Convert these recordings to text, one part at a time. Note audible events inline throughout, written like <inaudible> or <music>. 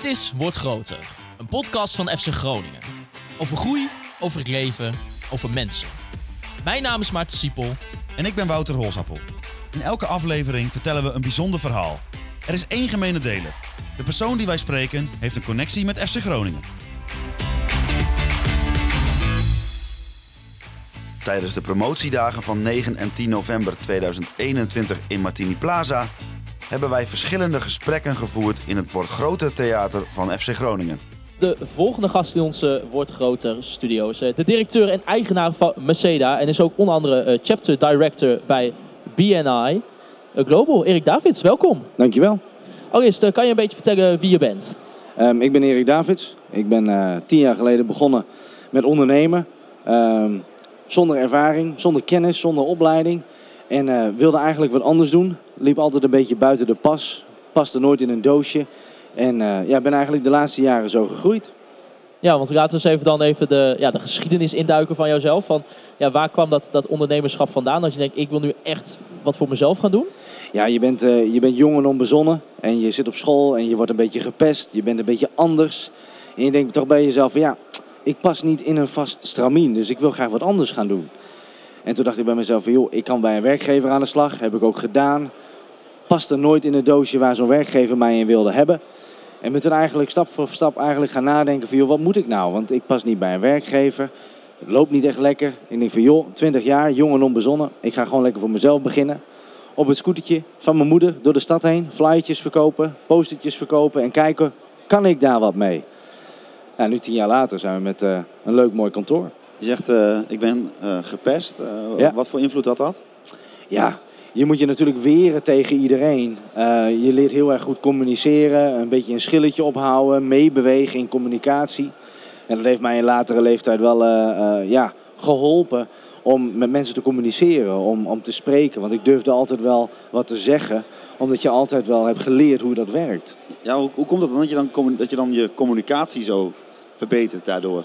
Dit is Word Groter, een podcast van FC Groningen. Over groei, over het leven, over mensen. Mijn naam is Maarten Siepel. En ik ben Wouter Holsappel. In elke aflevering vertellen we een bijzonder verhaal. Er is één gemene deler. De persoon die wij spreken heeft een connectie met FC Groningen. Tijdens de promotiedagen van 9 en 10 november 2021 in Martini Plaza hebben wij verschillende gesprekken gevoerd in het Wordt Groter Theater van FC Groningen. De volgende gast in onze Wordt Groter studio's. eh, De directeur en eigenaar van Merceda. En is ook onder andere eh, chapter director bij BNI eh, Global. Erik Davids, welkom. Dankjewel. Allereerst, kan je een beetje vertellen wie je bent? Um, ik ben Erik Davids. Ik ben uh, tien jaar geleden begonnen met ondernemen. Um, zonder ervaring, zonder kennis, zonder opleiding. En uh, wilde eigenlijk wat anders doen. Liep altijd een beetje buiten de pas. Paste nooit in een doosje. En uh, ja, ben eigenlijk de laatste jaren zo gegroeid. Ja, want laten we eens even dan even de, ja, de geschiedenis induiken van jouzelf. Van, ja, waar kwam dat, dat ondernemerschap vandaan? Dat je denkt, ik wil nu echt wat voor mezelf gaan doen? Ja, je bent, uh, je bent jong en onbezonnen. En je zit op school en je wordt een beetje gepest. Je bent een beetje anders. En je denkt toch bij jezelf van ja, ik pas niet in een vast stramien. Dus ik wil graag wat anders gaan doen. En toen dacht ik bij mezelf van joh, ik kan bij een werkgever aan de slag. Heb ik ook gedaan. Paste nooit in het doosje waar zo'n werkgever mij in wilde hebben. En ben toen eigenlijk stap voor stap eigenlijk gaan nadenken van joh, wat moet ik nou? Want ik pas niet bij een werkgever. Het loopt niet echt lekker. Ik denk van joh, 20 jaar, jong en onbezonnen. Ik ga gewoon lekker voor mezelf beginnen. Op het scootertje van mijn moeder door de stad heen. Flyertjes verkopen, postertjes verkopen en kijken, kan ik daar wat mee? Nou, nu tien jaar later zijn we met uh, een leuk mooi kantoor. Je zegt, uh, ik ben uh, gepest. Ja. Wat voor invloed had dat? Ja, je moet je natuurlijk weren tegen iedereen. Uh, je leert heel erg goed communiceren, een beetje een schilletje ophouden, meebewegen in communicatie. En dat heeft mij in latere leeftijd wel uh, ja, geholpen om met mensen te communiceren, om, om te spreken. Want ik durfde altijd wel wat te zeggen, omdat je altijd wel hebt geleerd hoe dat werkt. Ja, hoe, hoe komt het dan dat je dan, dat je dan je communicatie zo verbetert daardoor?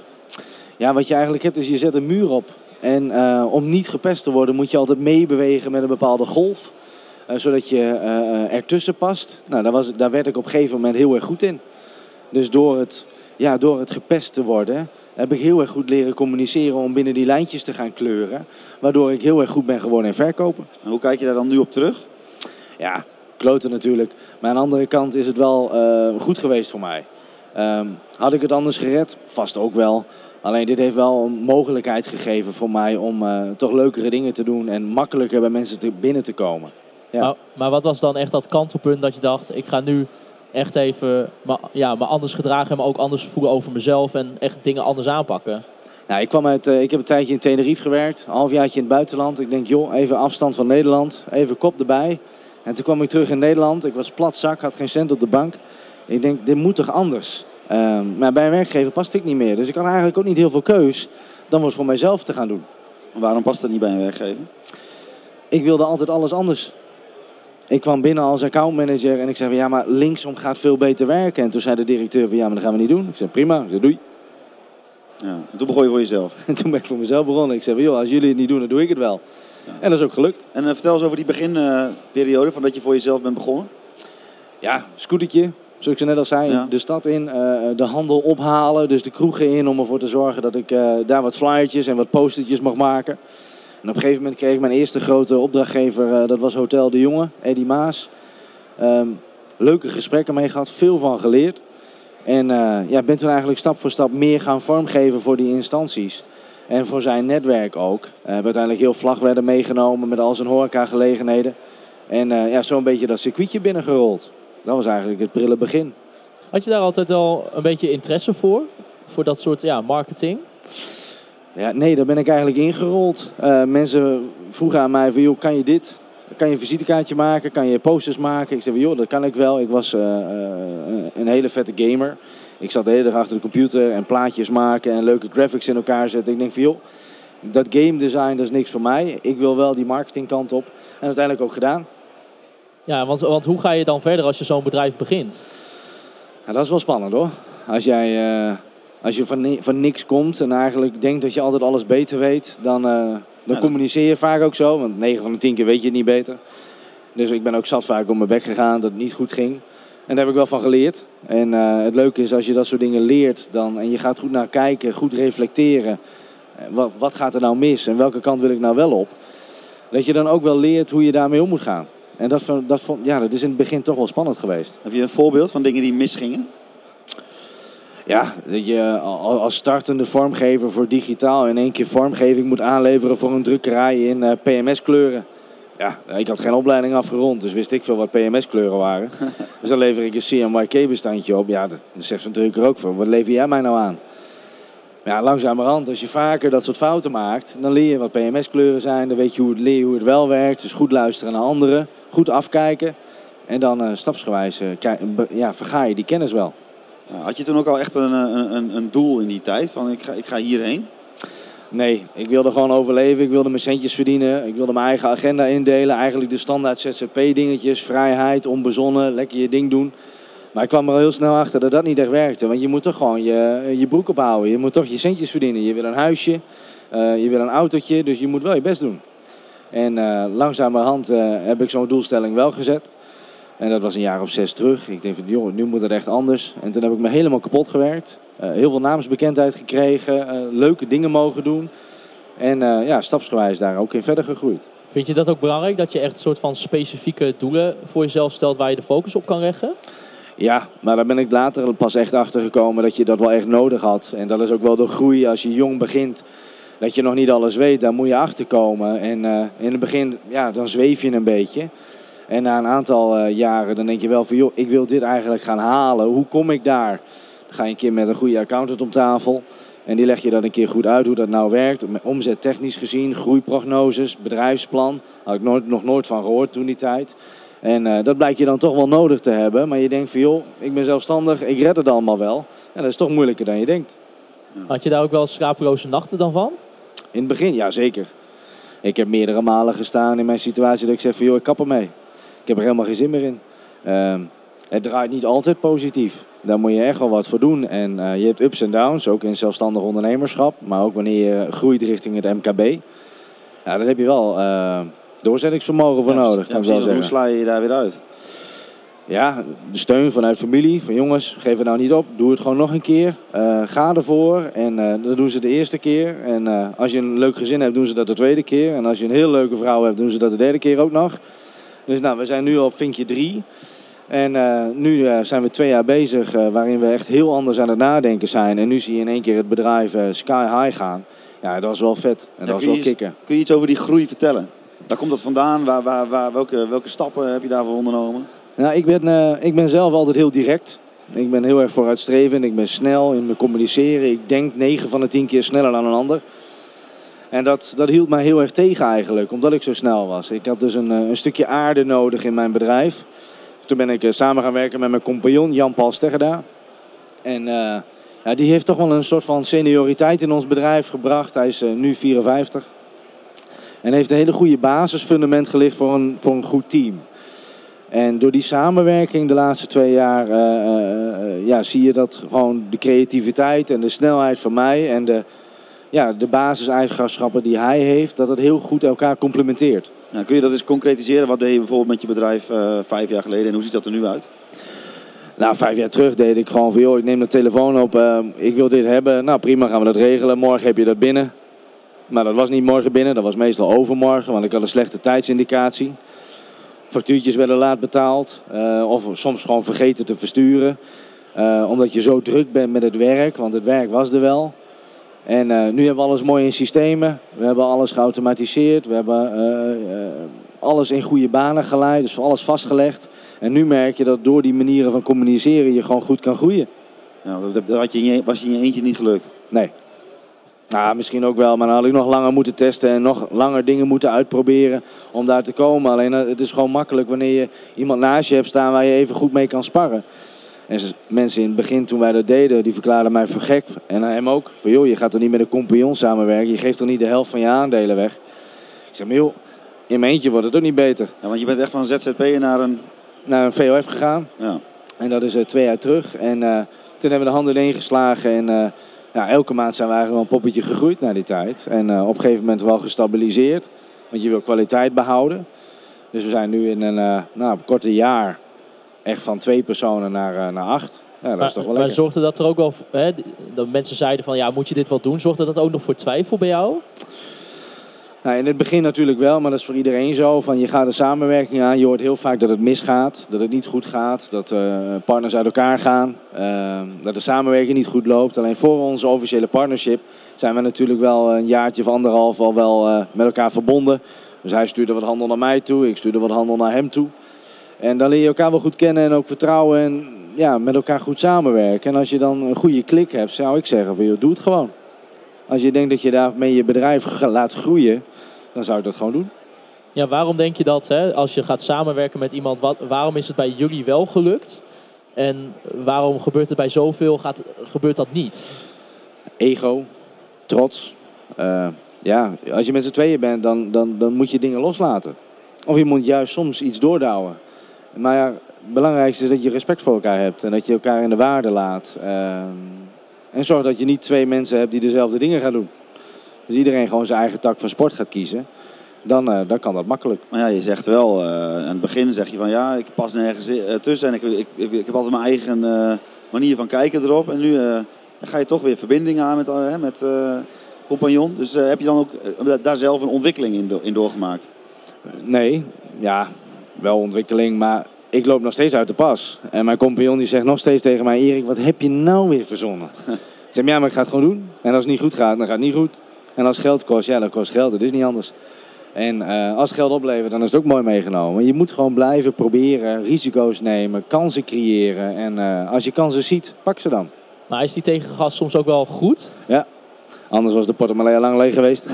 Ja, wat je eigenlijk hebt is je zet een muur op. En uh, om niet gepest te worden moet je altijd meebewegen met een bepaalde golf. Uh, zodat je uh, ertussen past. Nou, daar, was, daar werd ik op een gegeven moment heel erg goed in. Dus door het, ja, door het gepest te worden heb ik heel erg goed leren communiceren om binnen die lijntjes te gaan kleuren. Waardoor ik heel erg goed ben geworden in verkopen. En hoe kijk je daar dan nu op terug? Ja, kloten natuurlijk. Maar aan de andere kant is het wel goed geweest voor mij. Um, had ik het anders gered? Vast ook wel. Alleen dit heeft wel een mogelijkheid gegeven voor mij om uh, toch leukere dingen te doen en makkelijker bij mensen te, binnen te komen. Ja. Maar, maar, wat was dan echt dat kantelpunt dat je dacht, ik ga nu echt even me, ja, me anders gedragen en me ook anders voelen over mezelf en echt dingen anders aanpakken? Nou, ik, kwam uit, uh, ik heb een tijdje in Tenerife gewerkt, een halfjaartje in het buitenland. Ik denk, joh, even afstand van Nederland, even kop erbij. En toen kwam ik terug in Nederland, ik was platzak, had geen cent op de bank. Ik denk, dit moet toch anders? Um, maar bij een werkgever paste ik niet meer. Dus ik had eigenlijk ook niet heel veel keus dan wat voor mijzelf te gaan doen. Waarom past het niet bij een werkgever? Ik wilde altijd alles anders. Ik kwam binnen als accountmanager en ik zei van ja, maar linksom gaat veel beter werken. En toen zei de directeur van ja, maar dat gaan we niet doen. Ik zei prima, ik zei doei. Ja, en toen begon je voor jezelf? <laughs> En toen ben ik voor mezelf begonnen. Ik zei van joh, als jullie het niet doen, dan doe ik het wel. Ja. En dat is ook gelukt. En uh, vertel eens over die beginperiode uh, van dat je voor jezelf bent begonnen. Ja, scootertje, zoals ik net al zei, ja. de stad in, uh, de handel ophalen, dus de kroegen in om ervoor te zorgen dat ik uh, daar wat flyertjes en wat postertjes mag maken. En op een gegeven moment kreeg ik mijn eerste grote opdrachtgever, uh, dat was Hotel de Jonge, Eddie Maas. Um, leuke gesprekken mee gehad, veel van geleerd. En ja, ben toen eigenlijk stap voor stap meer gaan vormgeven voor die instanties. En voor zijn netwerk ook. heb uiteindelijk heel vlag werden meegenomen met al zijn horecagelegenheden. En ja, zo'n beetje dat circuitje binnengerold. Dat was eigenlijk het prille begin. Had je daar altijd al een beetje interesse voor? Voor dat soort ja, marketing? Ja, nee, daar ben ik eigenlijk ingerold. Uh, mensen vroegen aan mij van, joh, kan je dit? Kan je een visitekaartje maken? Kan je posters maken? Ik zei, joh, dat kan ik wel. Ik was uh, uh, een hele vette gamer. Ik zat de hele dag achter de computer en plaatjes maken en leuke graphics in elkaar zetten. Ik denk van, joh, dat game design, dat is niks voor mij. Ik wil wel die marketingkant op. En uiteindelijk ook gedaan. Ja, want, want hoe ga je dan verder als je zo'n bedrijf begint? Ja, dat is wel spannend hoor. Als jij uh, als je van, ni van niks komt en eigenlijk denkt dat je altijd alles beter weet, dan, uh, dan ja, communiceer je vaak ook zo. Want 9 van de 10 keer weet je het niet beter. Dus ik ben ook zat vaak om mijn bek gegaan dat het niet goed ging. En daar heb ik wel van geleerd. En eh, het leuke is als je dat soort dingen leert dan, en je gaat goed naar kijken, goed reflecteren. eh, Wat, wat gaat er nou mis en welke kant wil ik nou wel op? Dat je dan ook wel leert hoe je daarmee om moet gaan. En dat, dat, vond, ja, dat is in het begin toch wel spannend geweest. Heb je een voorbeeld van dingen die misgingen? Ja, dat je al- als startende vormgever voor digitaal in één keer vormgeving moet aanleveren voor een drukkerij in eh, PMS-kleuren. Ja, ik had geen opleiding afgerond, dus wist ik veel wat PMS-kleuren waren. <laughs> dus dan lever ik een CMYK-bestandje op. Ja, dan zegt zo'n drukker ook voor, wat lever jij mij nou aan? Ja, langzamerhand, als je vaker dat soort fouten maakt, dan leer je wat PMS-kleuren zijn. Dan weet je hoe het, leer je hoe het wel werkt. Dus goed luisteren naar anderen, goed afkijken. En dan eh, stapsgewijs eh, ja, verga je die kennis wel. Ja, Had je toen ook al echt een, een, een, een doel in die tijd? Van ik ga, ik ga hierheen? Nee, ik wilde gewoon overleven. Ik wilde mijn centjes verdienen. Ik wilde mijn eigen agenda indelen. Eigenlijk de standaard ZZP-dingetjes. Vrijheid, onbezonnen, lekker je ding doen. Maar ik kwam er al heel snel achter dat dat niet echt werkte. Want je moet toch gewoon je, je broek ophouden. Je moet toch je centjes verdienen. Je wil een huisje, eh, je wil een autootje. Dus je moet wel je best doen. En eh, langzamerhand eh, heb ik zo'n doelstelling wel gezet. En dat was een jaar of zes terug. Ik denk van, joh, nu moet het echt anders. En toen heb ik me helemaal kapot gewerkt. Heel veel naamsbekendheid gekregen. leuke dingen mogen doen. En ja, stapsgewijs daar ook in verder gegroeid. Vind je dat ook belangrijk? Dat je echt een soort van specifieke doelen voor jezelf stelt waar je de focus op kan leggen? Ja, maar daar ben ik later pas echt achter gekomen dat je dat wel echt nodig had. En dat is ook wel de groei als je jong begint. Dat je nog niet alles weet, daar moet je achter komen. En eh, in het begin, ja, dan zweef je een beetje. En na een aantal eh, jaren, dan denk je wel van, joh, ik wil dit eigenlijk gaan halen. Hoe kom ik daar? Dan ga je een keer met een goede accountant om tafel. En die leg je dan een keer goed uit hoe dat nou werkt. Omzet technisch gezien, groeiprognoses, bedrijfsplan. Had ik nooit, nog nooit van gehoord toen die tijd. En eh, dat blijkt je dan toch wel nodig te hebben. Maar je denkt van joh, ik ben zelfstandig, ik red het allemaal wel. En dat is toch moeilijker dan je denkt. Had je daar ook wel slapeloze nachten dan van? In het begin, ja zeker. Ik heb meerdere malen gestaan in mijn situatie dat ik zeg van joh, ik kap ermee. Ik heb er helemaal geen zin meer in. Ehm, het draait niet altijd positief. Daar moet je echt wel wat voor doen. En eh, je hebt ups en downs, ook in zelfstandig ondernemerschap. Maar ook wanneer je groeit richting het MKB. Ja, daar heb je wel eh, doorzettingsvermogen voor Ja, nodig, ja, kan precies. Hoe sla je je daar weer uit? Ja, de steun vanuit familie. Van jongens, geef het nou niet op. Doe het gewoon nog een keer. Eh, ga ervoor. En eh, dat doen ze de eerste keer. En eh, als je een leuk gezin hebt, doen ze dat de tweede keer. En als je een heel leuke vrouw hebt, doen ze dat de derde keer ook nog. Dus nou, we zijn nu op vinkje drie. En nu zijn we twee jaar bezig waarin we echt heel anders aan het nadenken zijn. En nu zie je in één keer het bedrijf sky high gaan. Ja, dat was wel vet. En Ja, dat was kun wel je- kicken. Kun je iets over die groei vertellen? Waar komt dat vandaan? Waar, waar, welke, welke stappen heb je daarvoor ondernomen? Nou, ik ben, eh, ik ben zelf altijd heel direct. Ik ben heel erg vooruitstrevend. Ik ben snel in mijn communiceren. Ik denk 9 van de 10 keer sneller dan een ander. En dat, dat hield mij heel erg tegen eigenlijk, omdat ik zo snel was. Ik had dus een, eh, een stukje aarde nodig in mijn bedrijf. Toen ben ik eh, samen gaan werken met mijn compagnon Jan-Paul Steggeda. En ja, die heeft toch wel een soort van senioriteit in ons bedrijf gebracht. Hij is nu 54. En heeft een hele goede basisfundament gelegd voor een, voor een goed team. En door die samenwerking de laatste twee jaar eh, eh, eh, ja, zie je dat gewoon de creativiteit en de snelheid van mij en de, ja, de basiseigenschappen die hij heeft, dat het heel goed elkaar complementeert. Nou, kun je dat eens concretiseren? Wat deed je bijvoorbeeld met je bedrijf vijf jaar geleden en hoe ziet dat er nu uit? Nou, vijf jaar terug deed ik gewoon van, joh, ik neem de telefoon op, ik wil dit hebben. Nou, prima, gaan we dat regelen. Morgen heb je dat binnen. Maar dat was niet morgen binnen, dat was meestal overmorgen, want ik had een slechte tijdsindicatie. Factuurtjes werden laat betaald, eh, of soms gewoon vergeten te versturen. Eh, omdat je zo druk bent met het werk, want het werk was er wel. En eh, nu hebben we alles mooi in systemen. We hebben alles geautomatiseerd. We hebben alles in goede banen geleid, dus alles vastgelegd. En nu merk je dat door die manieren van communiceren je gewoon goed kan groeien. Nou, dat, dat had je, was je in je eentje niet gelukt. Nee. Nou, misschien ook wel, maar dan had ik nog langer moeten testen en nog langer dingen moeten uitproberen om daar te komen. Alleen eh, het is gewoon makkelijk wanneer je iemand naast je hebt staan waar je even goed mee kan sparren. En mensen in het begin toen wij dat deden, die verklaarden mij voor gek. En hem ook. Van joh, je gaat toch niet met een compagnon samenwerken? Je geeft toch niet de helft van je aandelen weg? Ik zeg, maar joh, in mijn eentje wordt het ook niet beter. Ja, want je bent echt van ZZP'er naar een... Naar een VOF gegaan. Ja. En dat is eh, twee jaar terug. En eh, toen hebben we de handen ingeslagen. En eh, ja, elke maand zijn we eigenlijk wel een poppetje gegroeid na die tijd. En eh, op een gegeven moment wel gestabiliseerd. Want je wil kwaliteit behouden. Dus we zijn nu in een eh, nou, korte jaar echt van twee personen naar, eh, naar acht. Ja, dat maar, is toch wel maar zorgde dat er ook wel, hè, dat mensen zeiden van ja, moet je dit wel doen? Zorgde dat ook nog voor twijfel bij jou? Nou, in het begin natuurlijk wel, maar dat is voor iedereen zo. Van je gaat een samenwerking aan, je hoort heel vaak dat het misgaat, dat het niet goed gaat, dat eh, partners uit elkaar gaan, eh, dat de samenwerking niet goed loopt. Alleen voor onze officiële partnership zijn we natuurlijk wel een jaartje of anderhalf al wel eh, met elkaar verbonden. Dus hij stuurde wat handel naar mij toe, ik stuurde wat handel naar hem toe. En dan leer je elkaar wel goed kennen en ook vertrouwen en ja, met elkaar goed samenwerken. En als je dan een goede klik hebt, zou ik zeggen van joh, doe het gewoon. Als je denkt dat je daarmee je bedrijf <laughs> laat groeien, dan zou ik dat gewoon doen. Ja, waarom denk je dat hè, als je gaat samenwerken met iemand, wat, waarom is het bij jullie wel gelukt? En waarom gebeurt het bij zoveel, gaat, gebeurt dat niet? Ego, trots. Eh, ja, als je met z'n tweeën bent, dan, dan, dan moet je dingen loslaten. Of je moet juist soms iets doordouwen. Maar ja, het belangrijkste is dat je respect voor elkaar hebt en dat je elkaar in de waarde laat. Ehm, en zorg dat je niet twee mensen hebt die dezelfde dingen gaan doen. Dus iedereen gewoon zijn eigen tak van sport gaat kiezen. Dan, eh, dan kan dat makkelijk. Maar ja, je zegt wel, eh, aan het begin zeg je van ja, ik pas nergens eh, tussen en ik, ik, ik, ik heb altijd mijn eigen manier van kijken erop. En nu ga je toch weer verbinding aan met, met compagnon. Dus heb je dan ook daar zelf een ontwikkeling in, in doorgemaakt? Nee, ja, wel ontwikkeling, maar ik loop nog steeds uit de pas. En mijn compagnon die zegt nog steeds tegen mij, Erik, wat heb je nou weer verzonnen? <laughs> ik zeg, ja, maar ik ga het gewoon doen. En als het niet goed gaat, dan gaat het niet goed. En als geld kost, ja, dan kost geld. Dat is niet anders. En eh, als geld oplevert, dan is het ook mooi meegenomen. Je moet gewoon blijven proberen, risico's nemen, kansen creëren. En eh, als je kansen ziet, pak ze dan. Maar is die tegengas soms ook wel goed? Anders was de portemonnee al lang leeg geweest.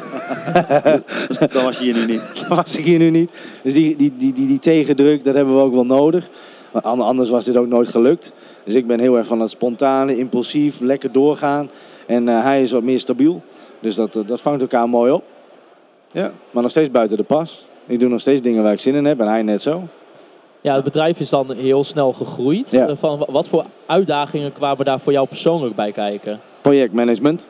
Dus <laughs> dan was je hier nu niet. <laughs> Dat was ik hier nu niet. Dus die, die, die, die, die tegendruk, dat hebben we ook wel nodig. Maar an- anders was dit ook nooit gelukt. Dus ik ben heel erg van het spontane, impulsief, lekker doorgaan. En eh, hij is wat meer stabiel. Dus dat, eh, dat vangt elkaar mooi op. Ja, maar nog steeds buiten de pas. Ik doe nog steeds dingen waar ik zin in heb en hij net zo. Ja, het bedrijf is dan heel snel gegroeid. Ja. Eh, Van, wa- wat voor uitdagingen kwamen daar voor jou persoonlijk bij kijken? Projectmanagement.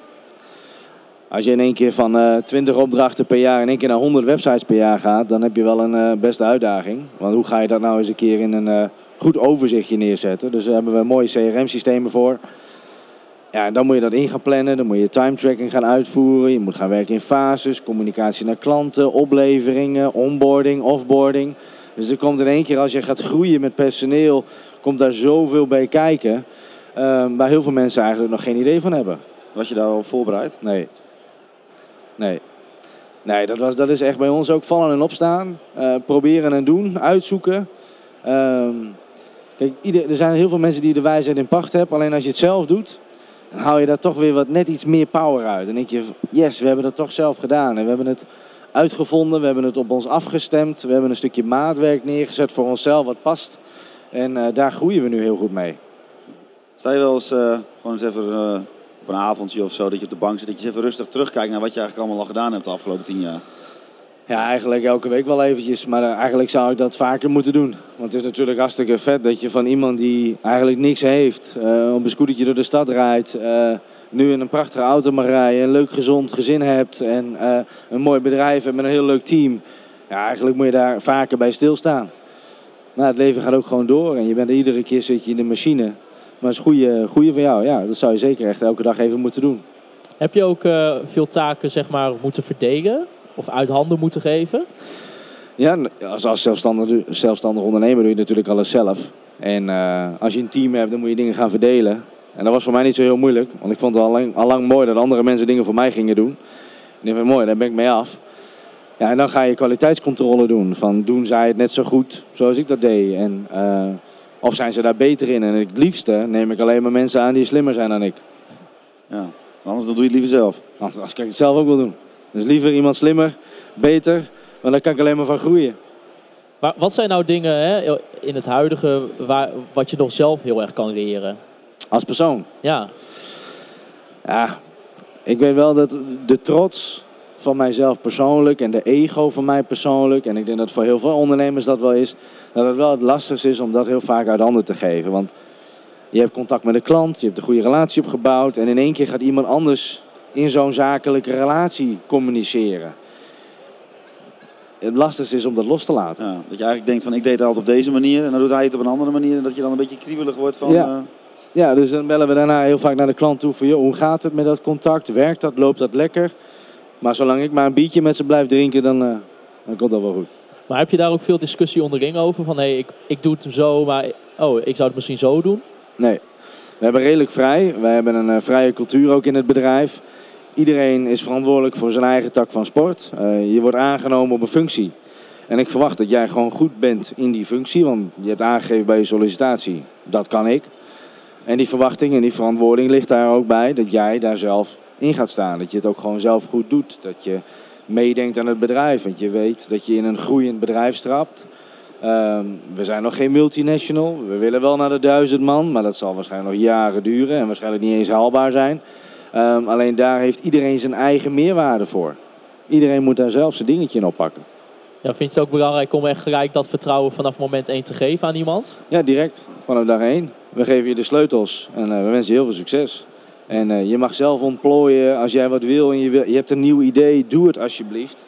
Als je in één keer van eh 20 opdrachten per jaar in één keer naar 100 websites per jaar gaat, dan heb je wel een eh, beste uitdaging. Want hoe ga je dat nou eens een keer in een eh, goed overzichtje neerzetten? Dus daar hebben we mooie CRM-systemen voor. Ja, en dan moet je dat in gaan plannen, dan moet je time tracking gaan uitvoeren. Je moet gaan werken in fases, communicatie naar klanten, opleveringen, onboarding, offboarding. Dus er komt in één keer als je gaat groeien met personeel, komt daar zoveel bij kijken. eh, waar heel veel mensen eigenlijk nog geen idee van hebben. Was je daarop voorbereid? Nee. Nee. Nee, dat, was, dat is echt bij ons ook vallen en opstaan. Eh, proberen en doen, uitzoeken. Ehm, kijk, ieder, er zijn heel veel mensen die de wijsheid in pacht hebben. Alleen als je het zelf doet, dan haal je daar toch weer wat net iets meer power uit. En denk je, yes, we hebben dat toch zelf gedaan. En we hebben het uitgevonden, we hebben het op ons afgestemd. We hebben een stukje maatwerk neergezet voor onszelf wat past. En eh, daar groeien we nu heel goed mee. Sta je wel eens eh, gewoon eens even op een avondje of zo, dat je op de bank zit, dat je even rustig terugkijkt naar wat je eigenlijk allemaal al gedaan hebt de afgelopen tien jaar? Ja, eigenlijk elke week wel eventjes. Maar eh, eigenlijk zou ik dat vaker moeten doen. Want het is natuurlijk hartstikke vet dat je van iemand die eigenlijk niks heeft... eh, op een scootertje door de stad rijdt... eh, nu in een prachtige auto mag rijden... een leuk gezond gezin hebt... en een mooi bedrijf hebt met een heel leuk team. Ja, eigenlijk moet je daar vaker bij stilstaan. Nou, het leven gaat ook gewoon door. En je bent er iedere keer zit je in de machine. Maar het is goede, goede van jou. Ja, dat zou je zeker echt elke dag even moeten doen. Heb je ook eh, veel taken zeg maar, moeten verdelen? Of uit handen moeten geven? Ja, als, als zelfstandig, zelfstandig ondernemer doe je natuurlijk alles zelf. En eh, als je een team hebt, dan moet je dingen gaan verdelen. En dat was voor mij niet zo heel moeilijk. Want ik vond het al lang, al lang mooi dat andere mensen dingen voor mij gingen doen. En ik vind mooi, daar ben ik mee af. Ja, en dan ga je kwaliteitscontrole doen. Van doen zij het net zo goed zoals ik dat deed? En, eh, of zijn ze daar beter in? En het liefste neem ik alleen maar mensen aan die slimmer zijn dan ik. Ja. Anders dan doe je het liever zelf. Anders, anders kan ik het zelf ook wel doen. Dus liever iemand slimmer, beter. Want daar kan ik alleen maar van groeien. Maar wat zijn nou dingen hè, in het huidige waar, wat je nog zelf heel erg kan leren? Als persoon. Ja, Ja, ik weet wel dat de trots van mijzelf persoonlijk en de ego van mij persoonlijk, en ik denk dat voor heel veel ondernemers dat wel is, dat het wel het lastigste is om dat heel vaak uit handen te geven. Want je hebt contact met de klant, je hebt een goede relatie opgebouwd en in één keer gaat iemand anders in zo'n zakelijke relatie communiceren. het lastigste is om dat los te laten. Ja, dat je eigenlijk denkt van ik deed het altijd op deze manier en dan doet hij het op een andere manier. En dat je dan een beetje kriebelig wordt van... Ja. eh, Ja, dus dan bellen we daarna heel vaak naar de klant toe van, joh, hoe gaat het met dat contact? Werkt dat? Loopt dat lekker? Maar zolang ik maar een biertje met ze blijf drinken, dan, eh, dan komt dat wel goed. Maar heb je daar ook veel discussie onderling over? Van hé, hey, ik, ik doe het zo, maar oh, ik zou het misschien zo doen. Nee, we hebben redelijk vrij. We hebben een eh, vrije cultuur ook in het bedrijf. Iedereen is verantwoordelijk voor zijn eigen tak van sport. Eh, je wordt aangenomen op een functie. En ik verwacht dat jij gewoon goed bent in die functie, want je hebt aangegeven bij je sollicitatie, dat kan ik. En die verwachting en die verantwoording ligt daar ook bij dat jij daar zelf in gaat staan. Dat je het ook gewoon zelf goed doet. Dat je meedenkt aan het bedrijf. Want je weet dat je in een groeiend bedrijf strapt. Ehm, we zijn nog geen multinational. We willen wel naar de duizend man, maar dat zal waarschijnlijk nog jaren duren en waarschijnlijk niet eens haalbaar zijn. Ehm, alleen daar heeft iedereen zijn eigen meerwaarde voor. Iedereen moet daar zelf zijn dingetje in oppakken. Ja, vind je het ook belangrijk om echt gelijk dat vertrouwen vanaf moment 1 te geven aan iemand? Ja, direct. Vanaf dag één. We geven je de sleutels en eh, we wensen je heel veel succes. En eh, je mag zelf ontplooien als jij wat wil en je, wil, je hebt een nieuw idee, doe het alsjeblieft.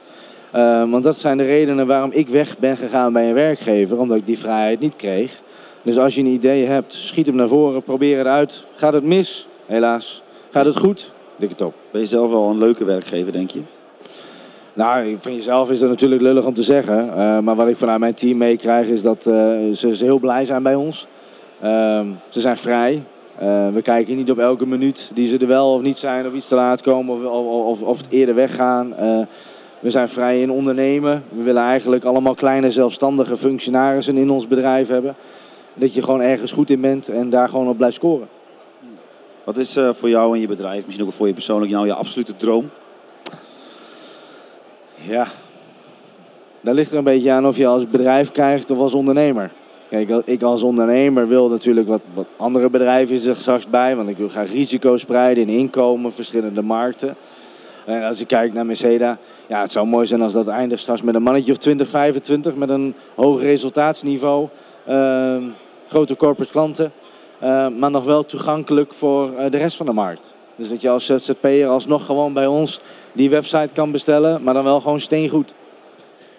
Eh, want dat zijn de redenen waarom ik weg ben gegaan bij een werkgever, omdat ik die vrijheid niet kreeg. Dus als je een idee hebt, schiet hem naar voren, probeer het uit. Gaat het mis? Helaas. Gaat het goed? Dikke top. ben je zelf wel een leuke werkgever, denk je? Nou, van jezelf is dat natuurlijk lullig om te zeggen. Eh, maar wat ik vanuit mijn team meekrijg is dat ze, ze heel blij zijn bij ons. Ehm, ze zijn vrij. Eh, we kijken niet op elke minuut die ze er wel of niet zijn of iets te laat komen of, of, of, of het eerder weggaan. Eh, we zijn vrij in ondernemen. We willen eigenlijk allemaal kleine zelfstandige functionarissen in ons bedrijf hebben. Dat je gewoon ergens goed in bent en daar gewoon op blijft scoren. Wat is eh, voor jou en je bedrijf, misschien ook voor je persoonlijk, nou je absolute droom? Ja, daar ligt er een beetje aan of je als bedrijf krijgt of als ondernemer. Kijk, ik als ondernemer wil natuurlijk wat, wat andere bedrijven zich straks bij, want ik wil graag risico spreiden in inkomen, verschillende markten. En als ik kijk naar Mercedes, ja, het zou mooi zijn als dat eindigt straks met een mannetje of 20, 25 met een hoog resultaatsniveau, ehm, grote corporate klanten, eh, maar nog wel toegankelijk voor eh, de rest van de markt. Dus dat je als ZZP'er alsnog gewoon bij ons die website kan bestellen, maar dan wel gewoon steengoed.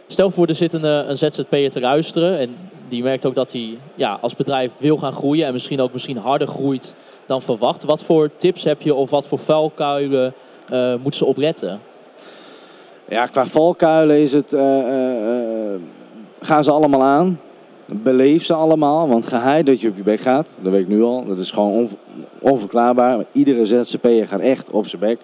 Stel voor, er zit een, eh, een ZZP'er te luisteren en die merkt ook dat hij ja, als bedrijf wil gaan groeien en misschien ook misschien harder groeit dan verwacht. Wat voor tips heb je of wat voor vuilkuilen eh moeten ze opletten? Ja, qua valkuilen is het, eh, eh, gaan ze allemaal aan. Beleef ze allemaal, want geheid dat je op je bek gaat, dat weet ik nu al. Dat is gewoon onver- onverklaarbaar. Iedere ZZP'er gaat echt op zijn bek.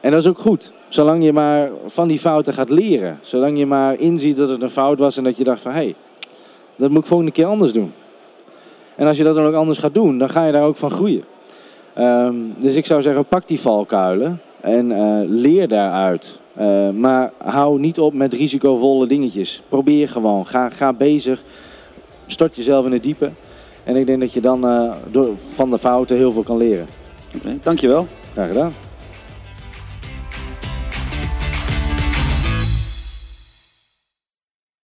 En dat is ook goed. Zolang je maar van die fouten gaat leren. Zolang je maar inziet dat het een fout was en dat je dacht van... hé, hey, dat moet ik volgende keer anders doen. En als je dat dan ook anders gaat doen, dan ga je daar ook van groeien. Ehm, dus ik zou zeggen, pak die valkuilen en eh, leer daaruit. Eh, maar hou niet op met risicovolle dingetjes. Probeer gewoon. Ga, ga bezig. Stort jezelf in het diepe. En ik denk dat je dan eh, door, van de fouten heel veel kan leren. Oké, dankjewel. Graag gedaan.